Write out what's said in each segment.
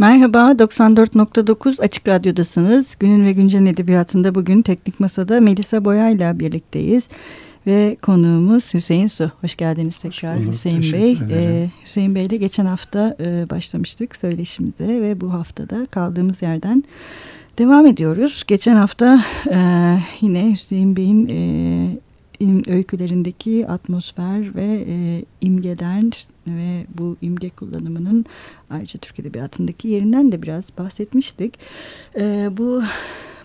Merhaba, 94.9 Açık Radyo'dasınız. Günün ve Güncel Edebiyatı'nda bugün Teknik Masa'da Melisa Boya'yla birlikteyiz. Ve konuğumuz Hüseyin Su. Hoş geldiniz tekrar Hoş bulduk, Hüseyin Bey. Ee, Hüseyin Bey ile geçen hafta e, başlamıştık söyleşimize ve bu haftada kaldığımız yerden devam ediyoruz. Geçen hafta e, yine Hüseyin Bey'in e, öykülerindeki atmosfer ve e, imgeler ve bu imge kullanımının ayrıca Türk Edebiyatı'ndaki yerinden de biraz bahsetmiştik. E, bu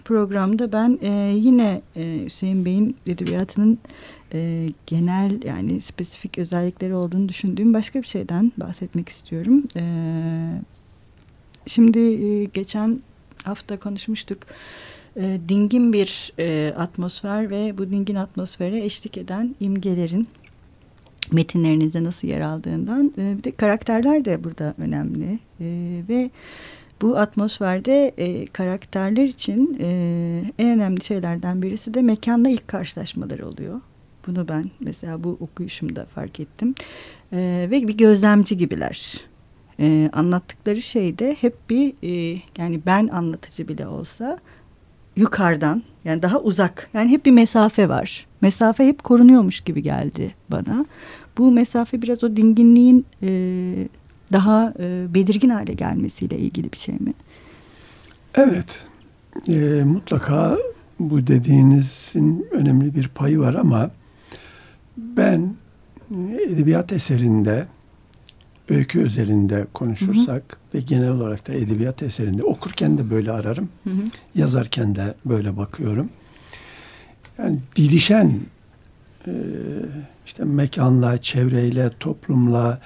programda ben e, yine e, Hüseyin Bey'in edebiyatının e, genel yani spesifik özellikleri olduğunu düşündüğüm başka bir şeyden bahsetmek istiyorum. E, şimdi e, geçen hafta konuşmuştuk. E, dingin bir e, atmosfer ve bu dingin atmosfere eşlik eden imgelerin metinlerinizde nasıl yer aldığından e, bir de karakterler de burada önemli e, ve bu atmosferde e, karakterler için e, en önemli şeylerden birisi de mekanla ilk karşılaşmaları oluyor. Bunu ben mesela bu okuyuşumda fark ettim. E, ve bir gözlemci gibiler. E, anlattıkları şey de hep bir e, yani ben anlatıcı bile olsa yukarıdan yani daha uzak yani hep bir mesafe var. Mesafe hep korunuyormuş gibi geldi bana. Bu mesafe biraz o dinginliğin e, daha e, belirgin hale gelmesiyle ilgili bir şey mi? Evet. E, mutlaka bu dediğinizin önemli bir payı var ama ben edebiyat eserinde öykü özelinde konuşursak hı hı. ve genel olarak da edebiyat eserinde okurken de böyle ararım. Hı hı. Yazarken de böyle bakıyorum. Yani didişen e, işte mekanla, çevreyle, toplumla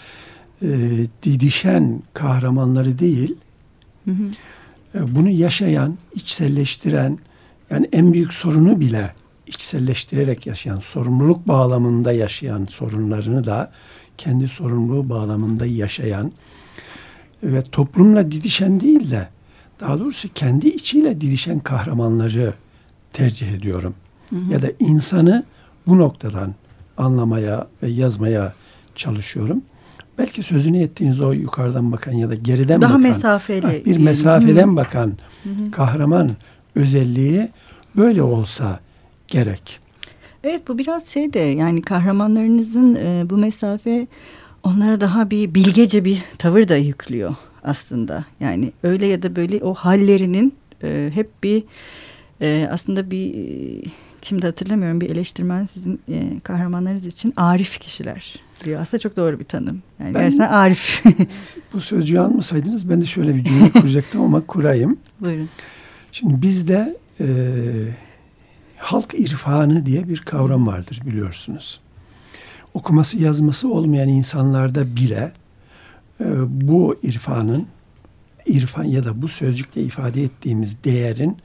e, didişen kahramanları değil, hı hı. E, bunu yaşayan, içselleştiren, yani en büyük sorunu bile içselleştirerek yaşayan, sorumluluk bağlamında yaşayan sorunlarını da kendi sorumluluğu bağlamında yaşayan ve toplumla didişen değil de daha doğrusu kendi içiyle didişen kahramanları tercih ediyorum. Hı hı. Ya da insanı bu noktadan anlamaya ve yazmaya çalışıyorum. Belki sözünü ettiğiniz o yukarıdan bakan ya da geriden Daha bakan. mesafeli. bir mesafeden hı. bakan hı hı. kahraman özelliği böyle olsa gerek. Evet bu biraz şey de yani kahramanlarınızın e, bu mesafe onlara daha bir bilgece bir tavır da yüklüyor aslında. Yani öyle ya da böyle o hallerinin e, hep bir e, aslında bir şimdi hatırlamıyorum bir eleştirmen sizin e, kahramanlarınız için arif kişiler diyor. Aslında çok doğru bir tanım. Yani ben, gerçekten arif. bu sözcüğü almasaydınız ben de şöyle bir cümle kuracaktım ama kurayım. Buyurun. Şimdi bizde e, halk irfanı diye bir kavram vardır biliyorsunuz. Okuması yazması olmayan insanlarda bile e, bu irfanın irfan ya da bu sözcükle ifade ettiğimiz değerin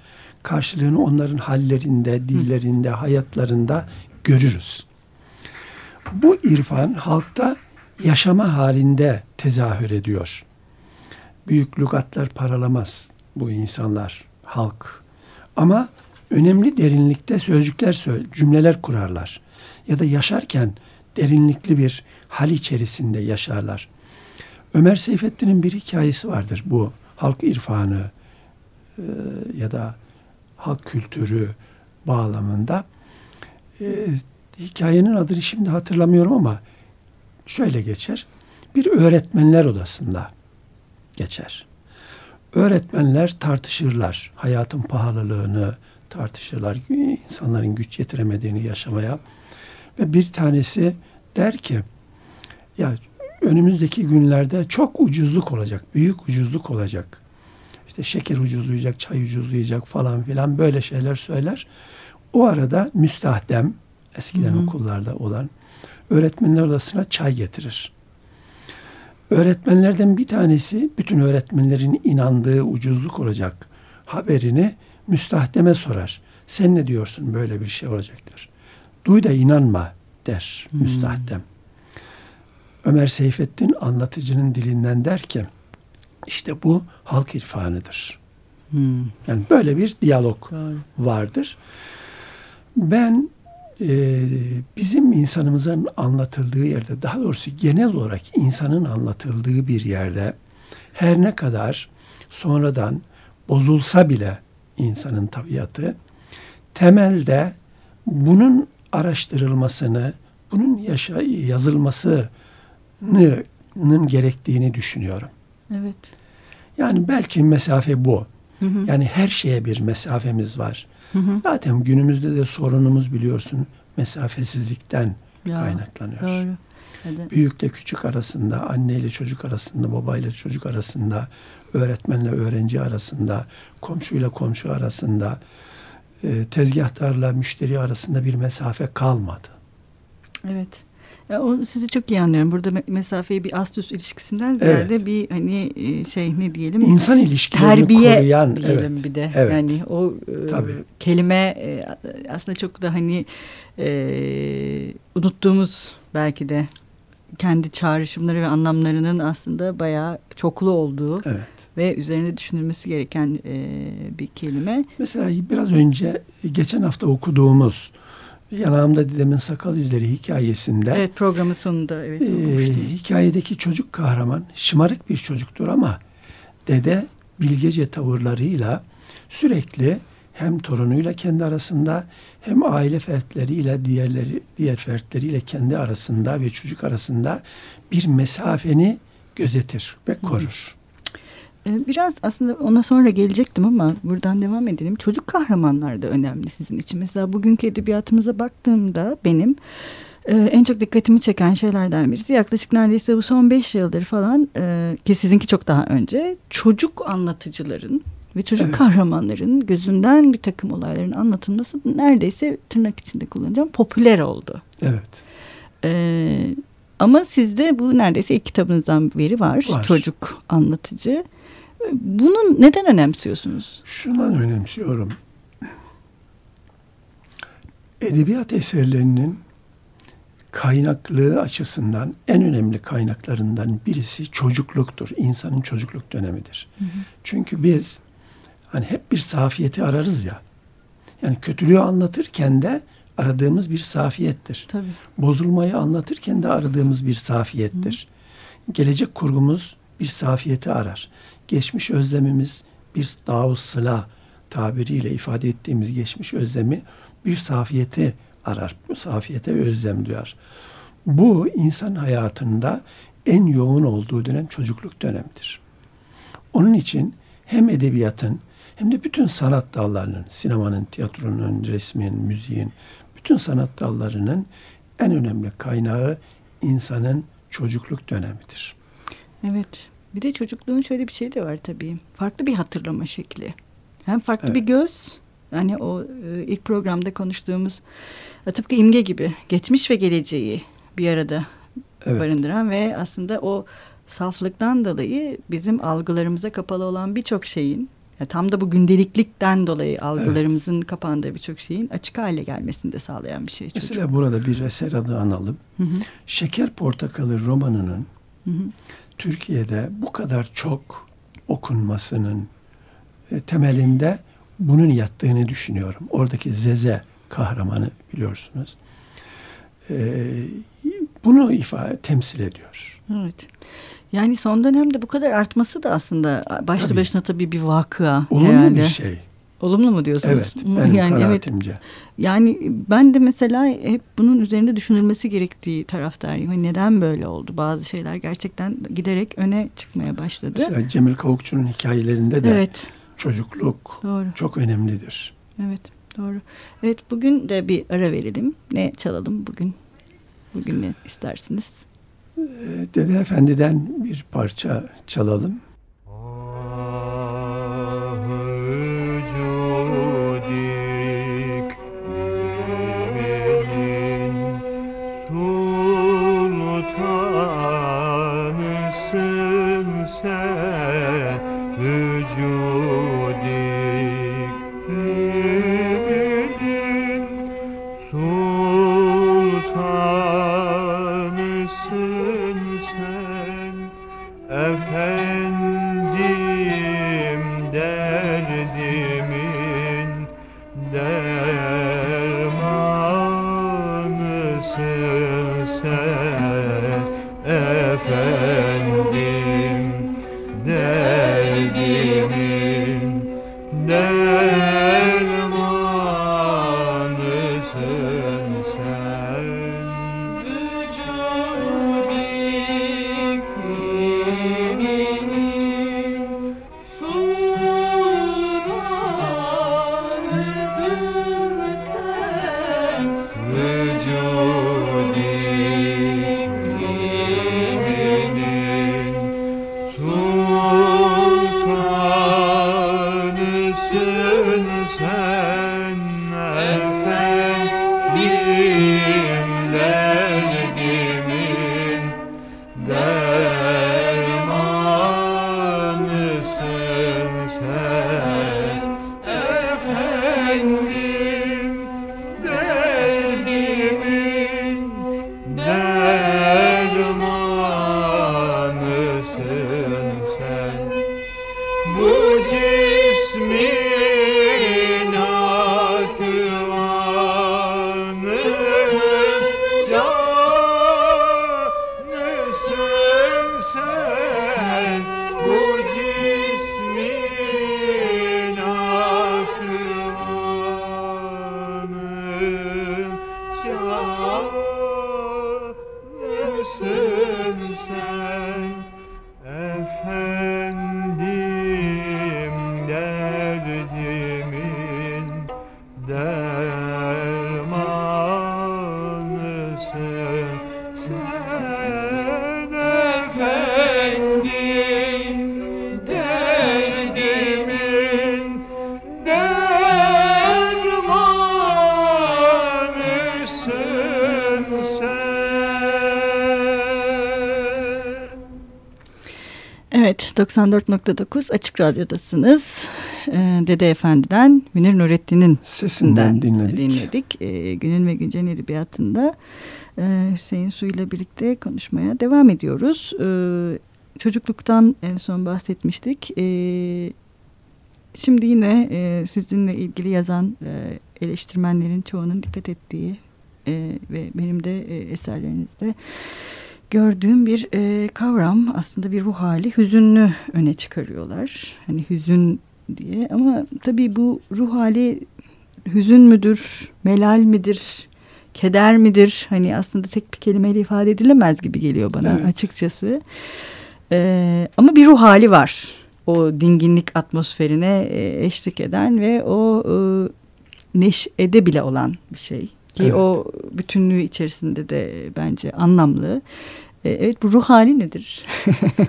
karşılığını onların hallerinde, dillerinde, hayatlarında görürüz. Bu irfan halkta yaşama halinde tezahür ediyor. Büyük lügatlar paralamaz bu insanlar, halk. Ama önemli derinlikte sözcükler, cümleler kurarlar. Ya da yaşarken derinlikli bir hal içerisinde yaşarlar. Ömer Seyfettin'in bir hikayesi vardır bu halk irfanı e, ya da halk kültürü bağlamında. E, hikayenin adını şimdi hatırlamıyorum ama şöyle geçer. Bir öğretmenler odasında geçer. Öğretmenler tartışırlar hayatın pahalılığını, tartışırlar. insanların güç yetiremediğini yaşamaya. Ve bir tanesi der ki ya önümüzdeki günlerde çok ucuzluk olacak. Büyük ucuzluk olacak. İşte şeker ucuzlayacak, çay ucuzlayacak falan filan böyle şeyler söyler. O arada müstahdem eskiden hı hı. okullarda olan öğretmenler odasına çay getirir. Öğretmenlerden bir tanesi bütün öğretmenlerin inandığı ucuzluk olacak haberini müstahdeme sorar. Sen ne diyorsun böyle bir şey olacaktır. Duy da inanma der hmm. müstahdem. Ömer Seyfettin anlatıcının dilinden der ki işte bu halk irfanıdır. Hmm. Yani böyle bir diyalog Doğru. vardır. Ben e, bizim insanımızın anlatıldığı yerde daha doğrusu genel olarak insanın anlatıldığı bir yerde her ne kadar sonradan bozulsa bile insanın tabiatı temelde bunun araştırılmasını, bunun yaşa, yazılmasının gerektiğini düşünüyorum. Evet. Yani belki mesafe bu. Hı hı. Yani her şeye bir mesafemiz var. Hı hı. Zaten günümüzde de sorunumuz biliyorsun mesafesizlikten ya, kaynaklanıyor. Doğru. Hadi. Büyükle küçük arasında, anneyle çocuk arasında, babayla çocuk arasında, öğretmenle öğrenci arasında, komşuyla komşu arasında, e, tezgahtarla müşteri arasında bir mesafe kalmadı. Evet. Ya o sizi çok iyi anlıyorum. Burada mesafeyi bir ast üst ilişkisinden ziyade evet. bir hani e, şey ne diyelim? İnsan ilişkilerini terbiye koruyan diyelim evet. bir de. Evet. Yani o e, kelime aslında çok da hani e, unuttuğumuz belki de kendi çağrışımları ve anlamlarının aslında bayağı çoklu olduğu evet. ve üzerinde düşünülmesi gereken e, bir kelime. Mesela biraz önce geçen hafta okuduğumuz Yanağımda Dedemin Sakal İzleri hikayesinde Evet programın sonunda evet e, hikayedeki çocuk kahraman şımarık bir çocuktur ama dede bilgece tavırlarıyla sürekli hem torunuyla kendi arasında hem aile fertleriyle diğerleri diğer fertleriyle kendi arasında ve çocuk arasında bir mesafeni gözetir ve korur. Ee, biraz aslında ona sonra gelecektim ama buradan devam edelim. Çocuk kahramanlar da önemli sizin için. Mesela bugünkü edebiyatımıza baktığımda benim e, en çok dikkatimi çeken şeylerden birisi yaklaşık neredeyse bu son beş yıldır falan e, ki sizinki çok daha önce çocuk anlatıcıların ve çocuk evet. kahramanların gözünden bir takım olayların anlatılması neredeyse tırnak içinde kullanacağım popüler oldu. Evet. Ee, ama sizde bu neredeyse ilk kitabınızdan beri var. var. Çocuk anlatıcı. Bunu neden önemsiyorsunuz? Şundan önemsiyorum. Edebiyat eserlerinin kaynaklığı açısından en önemli kaynaklarından birisi çocukluktur. İnsanın çocukluk dönemidir. Hı hı. Çünkü biz hani hep bir safiyeti ararız ya. Yani kötülüğü anlatırken de aradığımız bir safiyettir. Tabii. Bozulmayı anlatırken de aradığımız bir safiyettir. Hı. Gelecek kurgumuz bir safiyeti arar. Geçmiş özlemimiz bir davu sıla tabiriyle ifade ettiğimiz geçmiş özlemi bir safiyeti arar. Bu safiyete özlem duyar. Bu insan hayatında en yoğun olduğu dönem çocukluk dönemidir. Onun için hem edebiyatın hem de bütün sanat dallarının, sinemanın, tiyatronun, resmin, müziğin, bütün sanat dallarının en önemli kaynağı insanın çocukluk dönemidir. Evet. Bir de çocukluğun şöyle bir şey de var tabii. Farklı bir hatırlama şekli. Hem farklı evet. bir göz. Yani o e, ilk programda konuştuğumuz tıpkı imge gibi geçmiş ve geleceği bir arada evet. barındıran ve aslında o saflıktan dolayı bizim algılarımıza kapalı olan birçok şeyin yani tam da bu gündeliklikten dolayı algılarımızın evet. kapandığı birçok şeyin açık hale gelmesini de sağlayan bir şey. Çocuk. Mesela burada bir eser adı analım. Hı hı. Şeker Portakalı romanının hı hı. Türkiye'de bu kadar çok okunmasının e, temelinde bunun yattığını düşünüyorum. Oradaki Zeze kahramanı biliyorsunuz. E, bunu ifade temsil ediyor. Evet. Yani son dönemde bu kadar artması da aslında başlı tabii. başına tabii bir vakıa. Olumlu herhalde. bir şey. Olumlu mu diyorsunuz? Evet, benim yani kanaatimce. Evet, yani ben de mesela hep bunun üzerinde düşünülmesi gerektiği taraftayım. Hani neden böyle oldu? Bazı şeyler gerçekten giderek öne çıkmaya başladı. Mesela Cemil Kavukçu'nun hikayelerinde de evet. çocukluk doğru. çok önemlidir. Evet, doğru. Evet, bugün de bir ara verelim. Ne çalalım bugün? Bugün ne istersiniz? Dede Efendi'den bir parça çalalım. derdimin dermanısın sen. Efendisin sen efendim 94.9 Açık Radyo'dasınız. Ee, Dede Efendi'den Münir Nurettin'in sesinden dinledik. dinledik. Ee, günün ve Güncel Edebiyatı'nda e, Hüseyin Su ile birlikte konuşmaya devam ediyoruz. Ee, çocukluktan en son bahsetmiştik. Ee, şimdi yine e, sizinle ilgili yazan e, eleştirmenlerin çoğunun dikkat ettiği e, ve benim de e, eserlerinizde gördüğüm bir e, kavram aslında bir ruh hali hüzünlü öne çıkarıyorlar. Hani hüzün diye ama tabii bu ruh hali hüzün müdür, melal midir, keder midir? Hani aslında tek bir kelimeyle ifade edilemez gibi geliyor bana evet. açıkçası. Ee, ama bir ruh hali var. O dinginlik atmosferine e, eşlik eden ve o e, neşede bile olan bir şey. Ki evet. o bütünlüğü içerisinde de bence anlamlı. E, evet bu ruh hali nedir?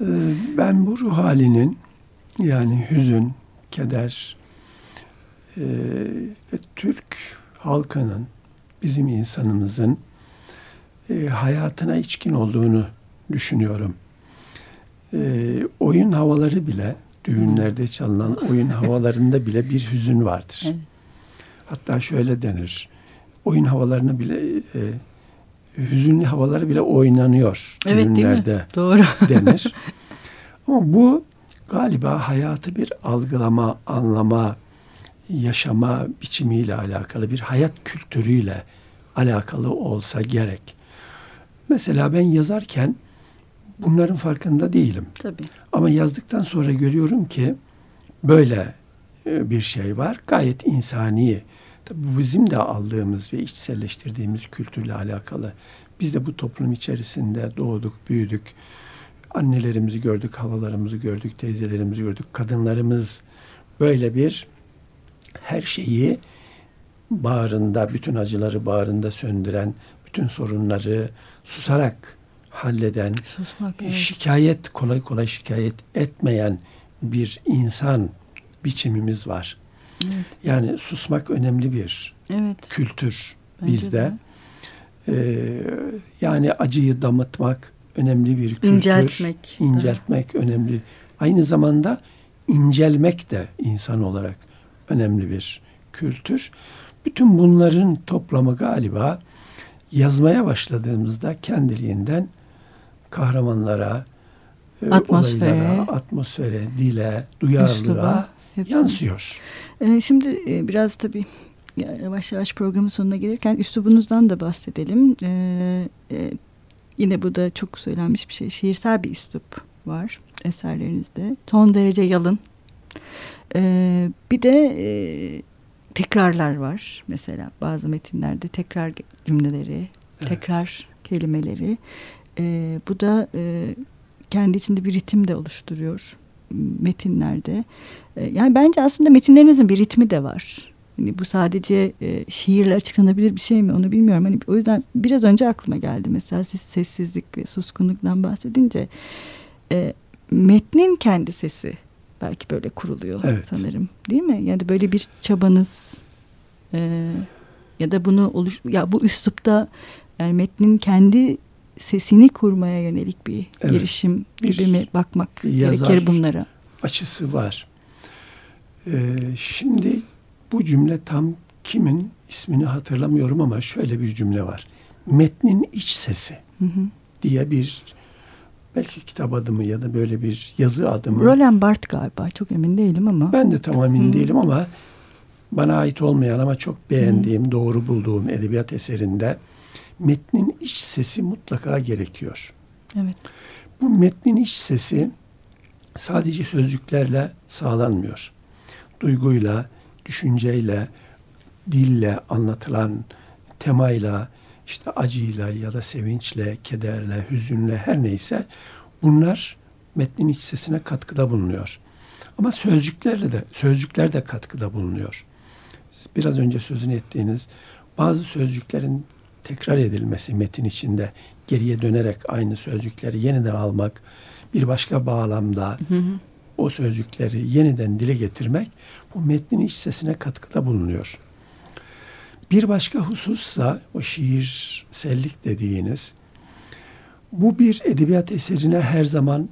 E, ben bu ruh halinin yani hüzün, keder e, ve Türk halkının, bizim insanımızın hayatına içkin olduğunu düşünüyorum. oyun havaları bile, düğünlerde çalınan oyun havalarında bile bir hüzün vardır. Evet. Hatta şöyle denir, oyun havalarını bile hüzünlü havaları bile oynanıyor evet, düğünlerde Doğru. denir. Ama bu galiba hayatı bir algılama, anlama, yaşama biçimiyle alakalı bir hayat kültürüyle alakalı olsa gerek. Mesela ben yazarken bunların farkında değilim. Tabii. Ama yazdıktan sonra görüyorum ki böyle e, bir şey var. Gayet insani, Tabii bizim de aldığımız ve içselleştirdiğimiz kültürle alakalı. Biz de bu toplum içerisinde doğduk, büyüdük. Annelerimizi gördük, halalarımızı gördük, teyzelerimizi gördük. Kadınlarımız böyle bir her şeyi bağrında, bütün acıları bağrında söndüren, bütün sorunları susarak halleden, Susmak, evet. şikayet kolay kolay şikayet etmeyen bir insan biçimimiz var. Evet. Yani susmak önemli bir evet. kültür Bence bizde. Ee, yani acıyı damıtmak önemli bir kültür. İnceltmek. İnceltmek da. önemli. Aynı zamanda incelmek de insan olarak önemli bir kültür. Bütün bunların toplamı galiba yazmaya başladığımızda kendiliğinden kahramanlara, e, atmosfere, olaylara, atmosfere, dile, duyarlılığa Hep yansıyor. Ee, şimdi e, biraz tabii yavaş yavaş programın sonuna gelirken üslubunuzdan da bahsedelim. Ee, e, yine bu da çok söylenmiş bir şey. Şiirsel bir üslup var eserlerinizde. Son derece yalın. Ee, bir de e, tekrarlar var. Mesela bazı metinlerde tekrar cümleleri, evet. tekrar kelimeleri. Ee, bu da e, kendi içinde bir ritim de oluşturuyor metinlerde. E, yani bence aslında metinlerinizin bir ritmi de var. Hani bu sadece e, şiirle açıklanabilir bir şey mi onu bilmiyorum. Hani o yüzden biraz önce aklıma geldi. Mesela siz sessizlik ve suskunluktan bahsedince e, metnin kendi sesi belki böyle kuruluyor evet. sanırım. Değil mi? Yani böyle bir çabanız e, ya da bunu oluş ya bu üslupta yani metnin kendi sesini kurmaya yönelik bir evet. girişim gibi bir mi bakmak gerekir bunlara? açısı var. Ee, şimdi bu cümle tam kimin ismini hatırlamıyorum ama şöyle bir cümle var. Metnin iç sesi Hı hı. diye bir belki kitap adımı ya da böyle bir yazı adımı. Roland Barthes galiba çok emin değilim ama. Ben de tam emin Hı. değilim ama bana ait olmayan ama çok beğendiğim, doğru bulduğum edebiyat eserinde metnin iç sesi mutlaka gerekiyor. Evet. Bu metnin iç sesi sadece sözcüklerle sağlanmıyor. Duyguyla, düşünceyle, dille anlatılan temayla, işte acıyla ya da sevinçle, kederle, hüzünle her neyse bunlar metnin iç sesine katkıda bulunuyor. Ama sözcüklerle de sözcükler de katkıda bulunuyor. Biraz önce sözünü ettiğiniz bazı sözcüklerin tekrar edilmesi metin içinde geriye dönerek aynı sözcükleri yeniden almak, bir başka bağlamda Hı hı. o sözcükleri yeniden dile getirmek bu metnin iç sesine katkıda bulunuyor. Bir başka husussa o şiirsellik dediğiniz bu bir edebiyat eserine her zaman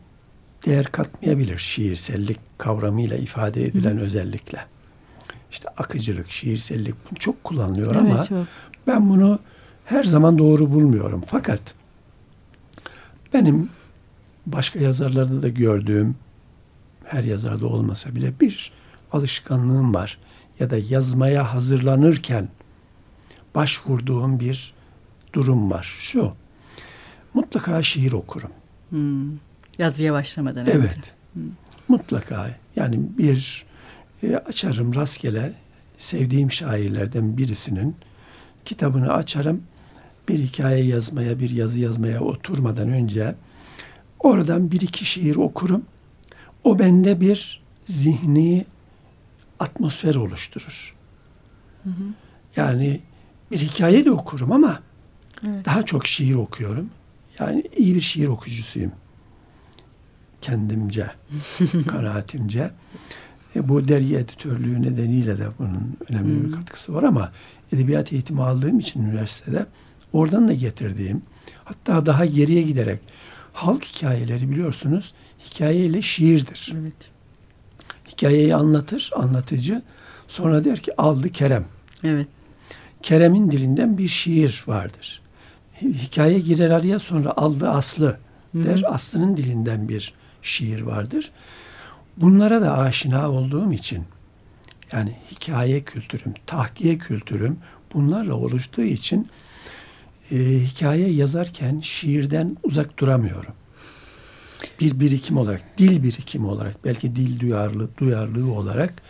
değer katmayabilir şiirsellik kavramıyla ifade edilen özellikle. İşte akıcılık, şiirsellik bunu çok kullanılıyor ama Evet, çok. ben bunu her zaman doğru bulmuyorum. Fakat benim başka yazarlarda da gördüğüm her yazarda olmasa bile bir alışkanlığım var. Ya da yazmaya hazırlanırken başvurduğum bir durum var. Şu, mutlaka şiir okurum. Hmm. Yazıya başlamadan önce. Evet. Mutlaka. Yani bir e, açarım rastgele sevdiğim şairlerden birisinin kitabını açarım. Bir hikaye yazmaya, bir yazı yazmaya oturmadan önce oradan bir iki şiir okurum. O bende bir zihni atmosfer oluşturur. Yani bir hikaye de okurum ama Evet. daha çok şiir okuyorum. Yani iyi bir şiir okuyucusuyum. Kendimce, kanaatimce. E, bu dergi editörlüğü nedeniyle de bunun önemli bir katkısı var ama edebiyat eğitimi aldığım için üniversitede oradan da getirdiğim hatta daha geriye giderek halk hikayeleri biliyorsunuz hikaye ile şiirdir. Evet. Hikayeyi anlatır anlatıcı sonra der ki aldı Kerem. Evet. Kerem'in dilinden bir şiir vardır. Hikaye girer araya sonra aldı Aslı der. Aslı'nın dilinden bir şiir vardır. Bunlara da aşina olduğum için yani hikaye kültürüm, tahkiye kültürüm bunlarla oluştuğu için e, hikaye yazarken şiirden uzak duramıyorum. Bir birikim olarak, dil birikimi olarak, belki dil duyarlı, duyarlılığı olarak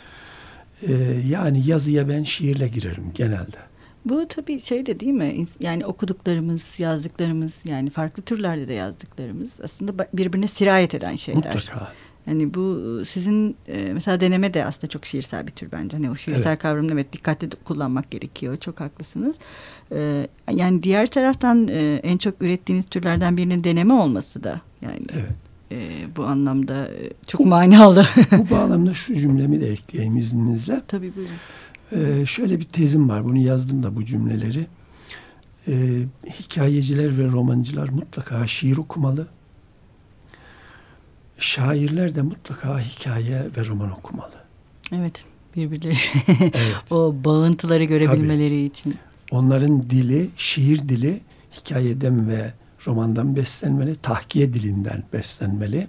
e, yani yazıya ben şiirle girerim genelde. Bu tabii şey de değil mi? Yani okuduklarımız, yazdıklarımız yani farklı türlerde de yazdıklarımız aslında birbirine sirayet eden şeyler. Mutlaka. Yani bu sizin e, mesela deneme de aslında çok şiirsel bir tür bence. Hani o şiirsel Evet. kavramını evet dikkatli kullanmak gerekiyor. Çok haklısınız. E, yani diğer taraftan e, en çok ürettiğiniz türlerden birinin deneme olması da yani Evet. e, bu anlamda e, çok manalı. Bu bağlamda şu cümlemi de ekleyeyim izninizle. tabii buyurun. Ee, şöyle bir tezim var. Bunu yazdım da bu cümleleri. Ee, hikayeciler ve romancılar mutlaka şiir okumalı. Şairler de mutlaka hikaye ve roman okumalı. Evet birbirleri Evet. o bağıntıları görebilmeleri için. Onların dili, şiir dili hikayeden ve romandan beslenmeli. Tahkiye dilinden beslenmeli.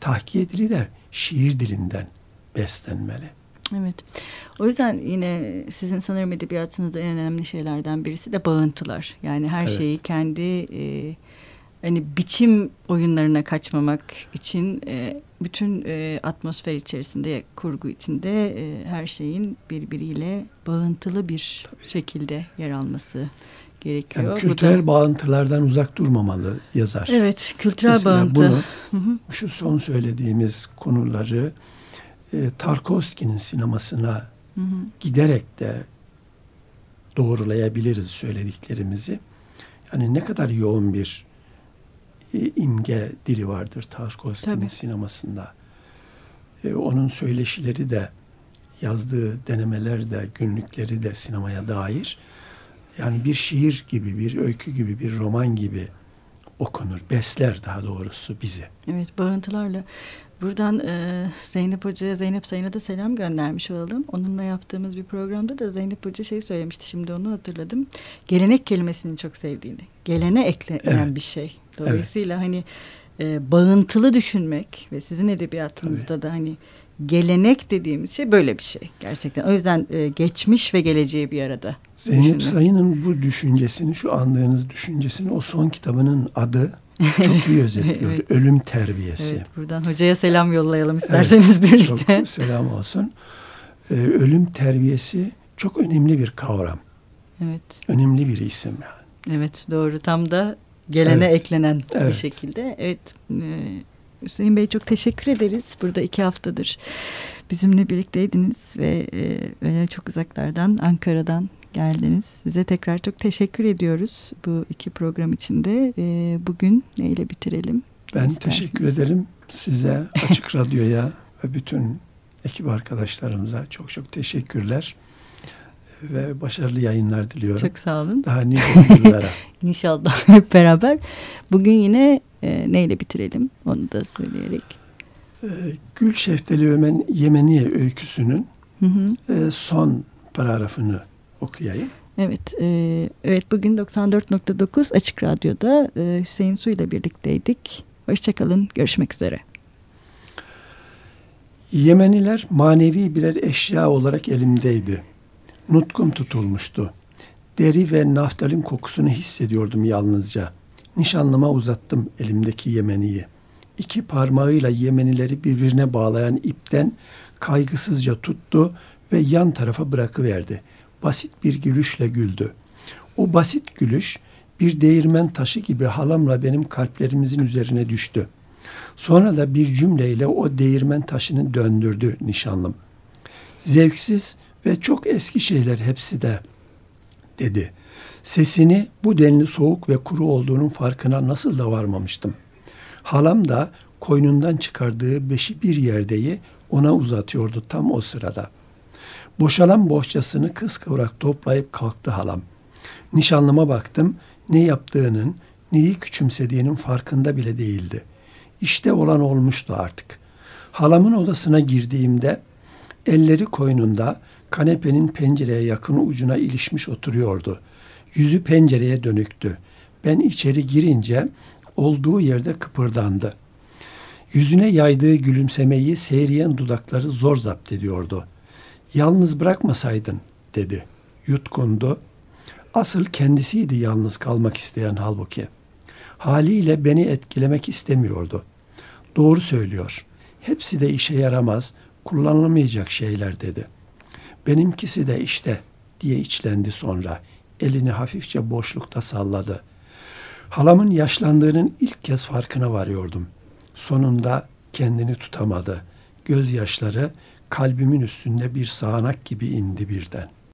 Tahkiye dili de şiir dilinden beslenmeli. Evet. O yüzden yine sizin sanırım edebiyatınızda en önemli şeylerden birisi de bağıntılar. Yani her Evet. şeyi kendi e, hani biçim oyunlarına kaçmamak için e, bütün e, atmosfer içerisinde, kurgu içinde e, her şeyin birbiriyle bağıntılı bir şekilde yer alması gerekiyor. Yani kültürel da- bağıntılardan uzak durmamalı yazar. Evet, kültürel Mesela bağıntı. bunu Hı hı. şu son söylediğimiz konuları e, Tarkovski'nin sinemasına Hı hı. giderek de doğrulayabiliriz söylediklerimizi. Yani ne kadar yoğun bir imge dili vardır Tarkovski'nin sinemasında. E, onun söyleşileri de yazdığı denemeler de günlükleri de sinemaya dair. Yani bir şiir gibi, bir öykü gibi, bir roman gibi okunur. Besler daha doğrusu bizi. Evet bağıntılarla. buradan e, Zeynep Hoca'ya, Zeynep Sayın'a da selam göndermiş olalım. Onunla yaptığımız bir programda da Zeynep Hoca şey söylemişti, şimdi onu hatırladım. Gelenek kelimesini çok sevdiğini. Gelene eklenen evet. bir şey. Dolayısıyla evet. hani e, bağıntılı düşünmek ve sizin edebiyatınızda Tabii. da hani gelenek dediğimiz şey böyle bir şey gerçekten. O yüzden e, geçmiş ve geleceği bir arada. Zeynep Sayın'ın bu düşüncesini, şu andığınız düşüncesini o son kitabının adı çok iyi özetliyor. evet. Ölüm terbiyesi. Evet, buradan hocaya selam yollayalım isterseniz evet, birlikte. Çok selam olsun. Ee, ölüm terbiyesi çok önemli bir kavram. Evet. Önemli bir isim yani. Evet doğru tam da gelene evet. eklenen evet. bir şekilde. Evet e, Hüseyin Bey çok teşekkür ederiz. Burada iki haftadır bizimle birlikteydiniz ve e, çok uzaklardan Ankara'dan geldiniz. Size tekrar çok teşekkür ediyoruz bu iki program içinde. E, bugün neyle bitirelim? Ben İstersiniz? teşekkür ederim size, Açık Radyo'ya ve bütün ekip arkadaşlarımıza çok çok teşekkürler ve başarılı yayınlar diliyorum. Çok sağ olun. Daha nice yıllara. İnşallah hep beraber. Bugün yine e, neyle bitirelim onu da söyleyerek. E, Gül Şeftali Ömen Yemeniye öyküsünün hı hı. E, son paragrafını okuyayım. Evet, e, evet bugün 94.9 Açık Radyo'da e, Hüseyin Su ile birlikteydik. Hoşçakalın, görüşmek üzere. Yemeniler manevi birer eşya olarak elimdeydi. Nutkum tutulmuştu. Deri ve naftalin kokusunu hissediyordum yalnızca. Nişanlıma uzattım elimdeki Yemeniyi. İki parmağıyla Yemenileri birbirine bağlayan ipten kaygısızca tuttu ve yan tarafa bırakıverdi. Basit bir gülüşle güldü. O basit gülüş bir değirmen taşı gibi halamla benim kalplerimizin üzerine düştü. Sonra da bir cümleyle o değirmen taşını döndürdü nişanlım. Zevksiz ve çok eski şeyler hepsi de dedi. Sesini bu denli soğuk ve kuru olduğunun farkına nasıl da varmamıştım. Halam da koynundan çıkardığı beşi bir yerdeyi ona uzatıyordu tam o sırada. Boşalan bohçasını kıskıvrak toplayıp kalktı halam. Nişanlıma baktım, ne yaptığının, neyi küçümsediğinin farkında bile değildi. İşte olan olmuştu artık. Halamın odasına girdiğimde elleri koynunda kanepenin pencereye yakın ucuna ilişmiş oturuyordu. Yüzü pencereye dönüktü. Ben içeri girince olduğu yerde kıpırdandı. Yüzüne yaydığı gülümsemeyi seyriyen dudakları zor zapt ediyordu. Yalnız bırakmasaydın dedi. Yutkundu. Asıl kendisiydi yalnız kalmak isteyen halbuki. Haliyle beni etkilemek istemiyordu. Doğru söylüyor. Hepsi de işe yaramaz, kullanılamayacak şeyler dedi. Benimkisi de işte diye içlendi sonra elini hafifçe boşlukta salladı. Halamın yaşlandığının ilk kez farkına varıyordum. Sonunda kendini tutamadı. Gözyaşları kalbimin üstünde bir sağanak gibi indi birden.''